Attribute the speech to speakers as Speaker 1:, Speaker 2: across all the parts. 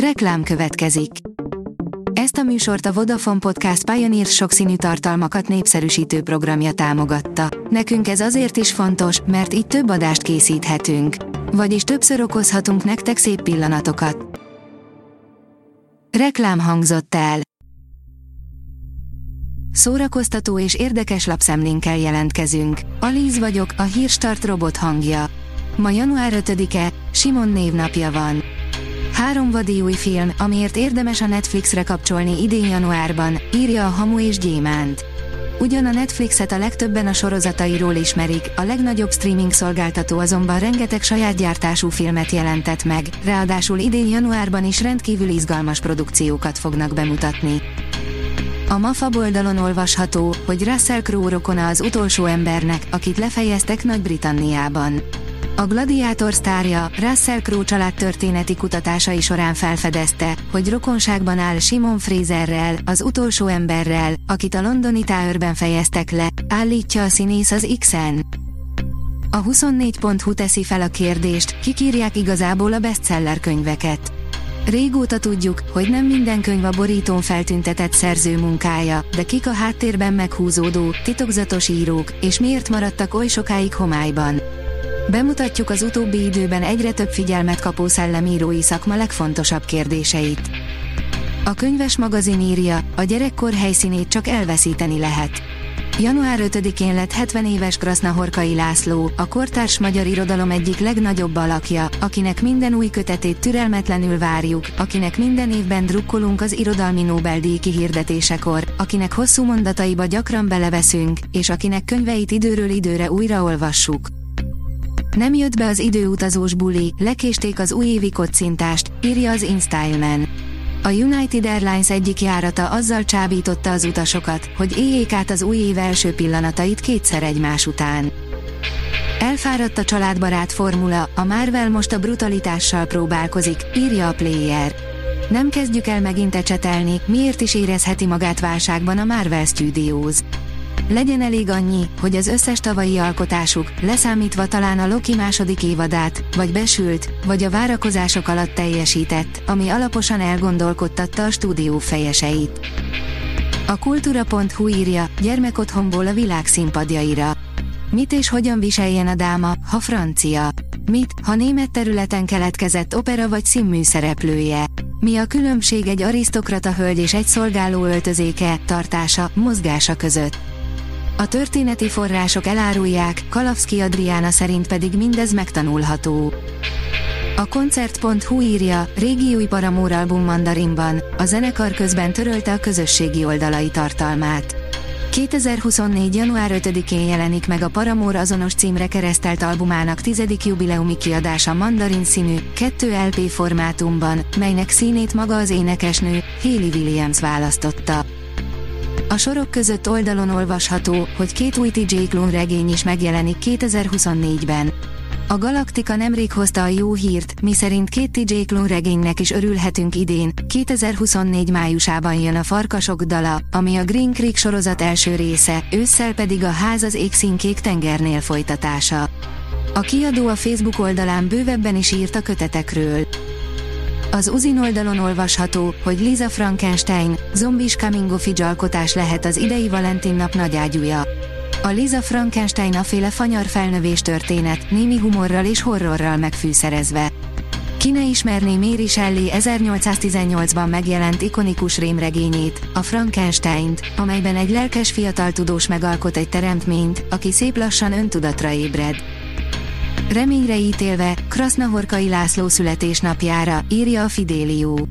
Speaker 1: Reklám következik. Ezt a műsort a Vodafone Podcast Pioneer sokszínű tartalmakat népszerűsítő programja támogatta. Nekünk ez azért is fontos, mert így több adást készíthetünk. Vagyis többször okozhatunk nektek szép pillanatokat. Reklám hangzott el. Szórakoztató és érdekes lapszemlénkkel jelentkezünk. Alíz vagyok, a hírstart robot hangja. Ma január 5-e, Simon névnapja van. Három vadi új film, amiért érdemes a Netflixre kapcsolni idén januárban, írja a Hamu és Gyémánt. Ugyan a Netflixet a legtöbben a sorozatairól ismerik, a legnagyobb streaming szolgáltató azonban rengeteg saját gyártású filmet jelentett meg, ráadásul idén januárban is rendkívül izgalmas produkciókat fognak bemutatni. A MAFA oldalon olvasható, hogy Russell Crowe rokona az utolsó embernek, akit lefejeztek Nagy-Britanniában. A Gladiátor sztárja, Russell Crowe család történeti kutatásai során felfedezte, hogy rokonságban áll Simon Fraserrel, az utolsó emberrel, akit a londoni Towerben fejeztek le, állítja a színész az X-en. A 24.hu teszi fel a kérdést, kik írják igazából a bestseller könyveket. Régóta tudjuk, hogy nem minden könyv a borítón feltüntetett szerző munkája, de kik a háttérben meghúzódó, titokzatos írók, és miért maradtak oly sokáig homályban. Bemutatjuk az utóbbi időben egyre több figyelmet kapó szellemírói szakma legfontosabb kérdéseit. A könyves magazin írja, a gyerekkor helyszínét csak elveszíteni lehet. Január 5-én lett 70 éves Krasznahorkai László, a kortárs magyar irodalom egyik legnagyobb alakja, akinek minden új kötetét türelmetlenül várjuk, akinek minden évben drukkolunk az irodalmi Nobel-díj kihirdetésekor, akinek hosszú mondataiba gyakran beleveszünk, és akinek könyveit időről időre újraolvassuk. Nem jött be az időutazós buli, lekésték az újévi kocintást, írja az InStyleman. A United Airlines egyik járata azzal csábította az utasokat, hogy éljék át az új év első pillanatait kétszer egymás után. Elfáradt a családbarát formula, a Marvel most a brutalitással próbálkozik, írja a Player. Nem kezdjük el megint ecsetelni, miért is érezheti magát válságban a Marvel Studios. Legyen elég annyi, hogy az összes tavalyi alkotásuk, leszámítva talán a Loki második évadát, vagy besült, vagy a várakozások alatt teljesített, ami alaposan elgondolkodtatta a stúdió fejeseit. A kultúra.hu írja, gyermekotthonból a világ színpadjaira. Mit és hogyan viseljen a dáma, ha francia? Mit, ha német területen keletkezett opera vagy színmű szereplője? Mi a különbség egy arisztokrata hölgy és egy szolgáló öltözéke, tartása, mozgása között? A történeti források elárulják, Kalavszki Adriána szerint pedig mindez megtanulható. A koncert.hu írja, régi új Paramore album mandarinban, a zenekar közben törölte a közösségi oldalai tartalmát. 2024. január 5-én jelenik meg a Paramore azonos címre keresztelt albumának tizedik jubileumi kiadása mandarin színű, 2 LP formátumban, melynek színét maga az énekesnő, Hayley Williams választotta. A sorok között oldalon olvasható, hogy két új TJ Klune regény is megjelenik 2024-ben. A Galaktika nemrég hozta a jó hírt, miszerint két TJ Klune regénynek is örülhetünk idén, 2024 májusában jön a Farkasok dala, ami a Green Creek sorozat első része, ősszel pedig a Ház az égszínkék tengernél folytatása. A kiadó a Facebook oldalán bővebben is írt a kötetekről. Az Uzin oldalon olvasható, hogy Lisa Frankenstein, zombis coming of alkotás lehet az idei Valentin nap nagyágyúja. A Lisa Frankenstein aféle fanyar felnövés történet, némi humorral és horrorral megfűszerezve. Ki ne ismerné Mary Shelley 1818-ban megjelent ikonikus rémregényét, a Frankenstein-t, amelyben egy lelkes fiatal tudós megalkot egy teremtményt, aki szép lassan öntudatra ébred. Reményre ítélve, Krasznahorkai László születésnapjára, írja a Fidélió.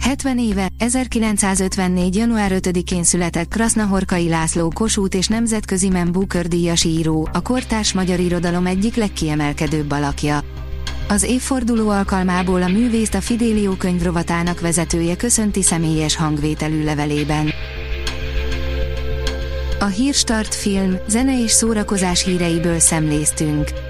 Speaker 1: 70 éve, 1954. január 5-én született Krasznahorkai László Kossuth és nemzetközi Booker díjas író, a kortárs magyar irodalom egyik legkiemelkedőbb alakja. Az évforduló alkalmából a művészt a Fidélió könyvrovatának vezetője köszönti személyes hangvételű levelében. A Hírstart film, zene és szórakozás híreiből szemléztünk.